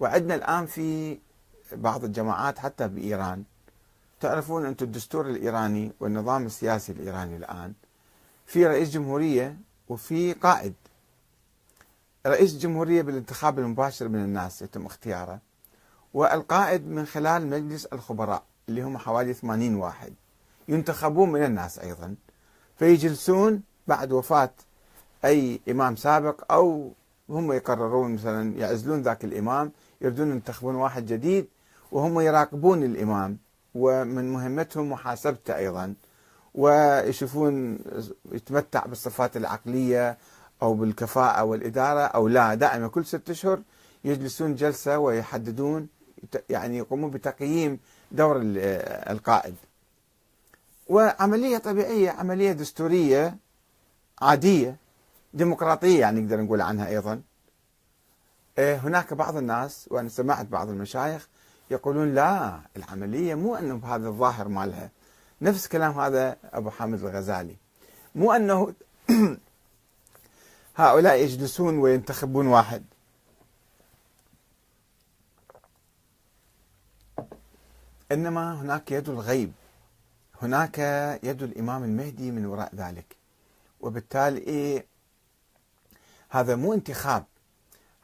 وعندنا الآن في بعض الجماعات حتى بإيران. تعرفون أنتم الدستور الإيراني والنظام السياسي الإيراني الآن في رئيس جمهورية وفي قائد. رئيس الجمهورية بالانتخاب المباشر من الناس يتم اختياره. والقائد من خلال مجلس الخبراء اللي هم حوالي 80 واحد. ينتخبون من الناس أيضا. فيجلسون بعد وفاة أي إمام سابق أو هم يقررون مثلا يعزلون ذاك الإمام يريدون ينتخبون واحد جديد وهم يراقبون الإمام ومن مهمتهم محاسبته أيضا ويشوفون يتمتع بالصفات العقلية أو بالكفاءة والإدارة أو لا دائما كل ستة أشهر يجلسون جلسة ويحددون يعني يقومون بتقييم دور القائد. وعملية طبيعية عملية دستورية عادية ديمقراطية يعني نقدر نقول عنها أيضا. هناك بعض الناس وأنا سمعت بعض المشايخ يقولون لا العملية مو أنه بهذا الظاهر مالها. نفس كلام هذا أبو حامد الغزالي. مو أنه هؤلاء يجلسون وينتخبون واحد. إنما هناك يد الغيب. هناك يد الإمام المهدي من وراء ذلك. وبالتالي هذا مو انتخاب.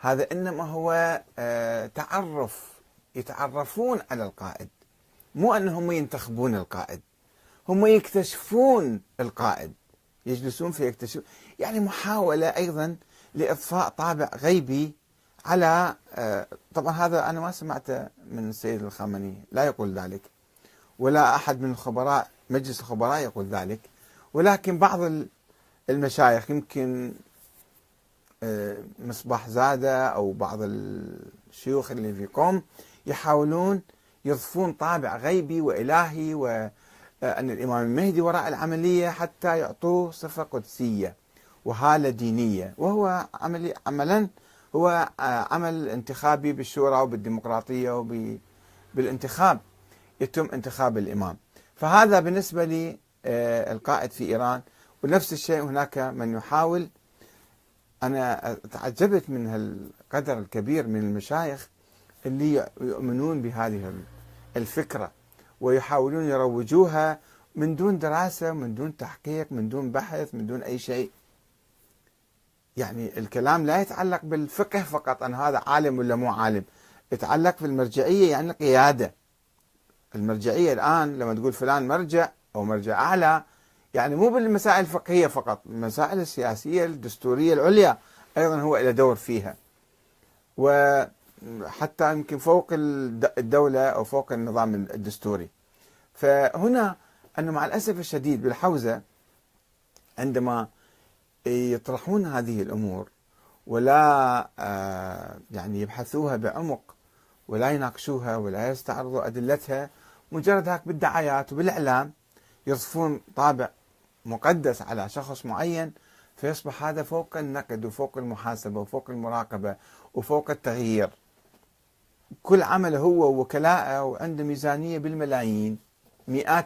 هذا إنما هو آه، تعرف يتعرفون على القائد. مو أنهم ينتخبون القائد. هم يكتشفون القائد. يجلسون فيكتشفون يعني محاولة أيضا لإضفاء طابع غيبي على آه، طبعا هذا أنا ما سمعته من السيد الخامنئي لا يقول ذلك. ولا أحد من الخبراء مجلس الخبراء يقول ذلك. ولكن بعض المشايخ يمكن مصباح زادة أو بعض الشيوخ اللي في قوم يحاولون يضفون طابع غيبي وإلهي وأن الإمام المهدي وراء العملية حتى يعطوه صفة قدسية وهالة دينية. وهو عملي عملا هو آه، عمل انتخابي بالشورى وبالديمقراطية وبالانتخاب يتم انتخاب الإمام. فهذا بالنسبة لي آه، القائد في إيران. ونفس الشيء هناك من يحاول أنا تعجبت من القدر الكبير من المشايخ اللي يؤمنون بهذه الفكرة ويحاولون يروجوها من دون دراسة من دون تحقيق من دون بحث من دون أي شيء. يعني الكلام لا يتعلق بالفقه فقط أن هذا عالم ولا مو عالم؟ يتعلق بالمرجعية يعني قيادة. المرجعية الآن لما تقول فلان مرجع أو مرجع أعلى يعني مو بالمسائل الفقهية فقط المسائل السياسية الدستورية العليا أيضا هو له دور فيها. وحتى يمكن فوق الدولة أو فوق النظام الدستوري. فهنا أنه مع الأسف الشديد بالحوزة عندما يطرحون هذه الأمور ولا آه، يعني يبحثوها بعمق ولا يناقشوها ولا يستعرضوا أدلتها مجرد هيك بالدعايات وبالإعلام يصفون طابع مقدس على شخص معين فيصبح هذا فوق النقد وفوق المحاسبة وفوق المراقبة وفوق التغيير. كل عمل هو وكلاءه وعنده ميزانية بالملايين مئات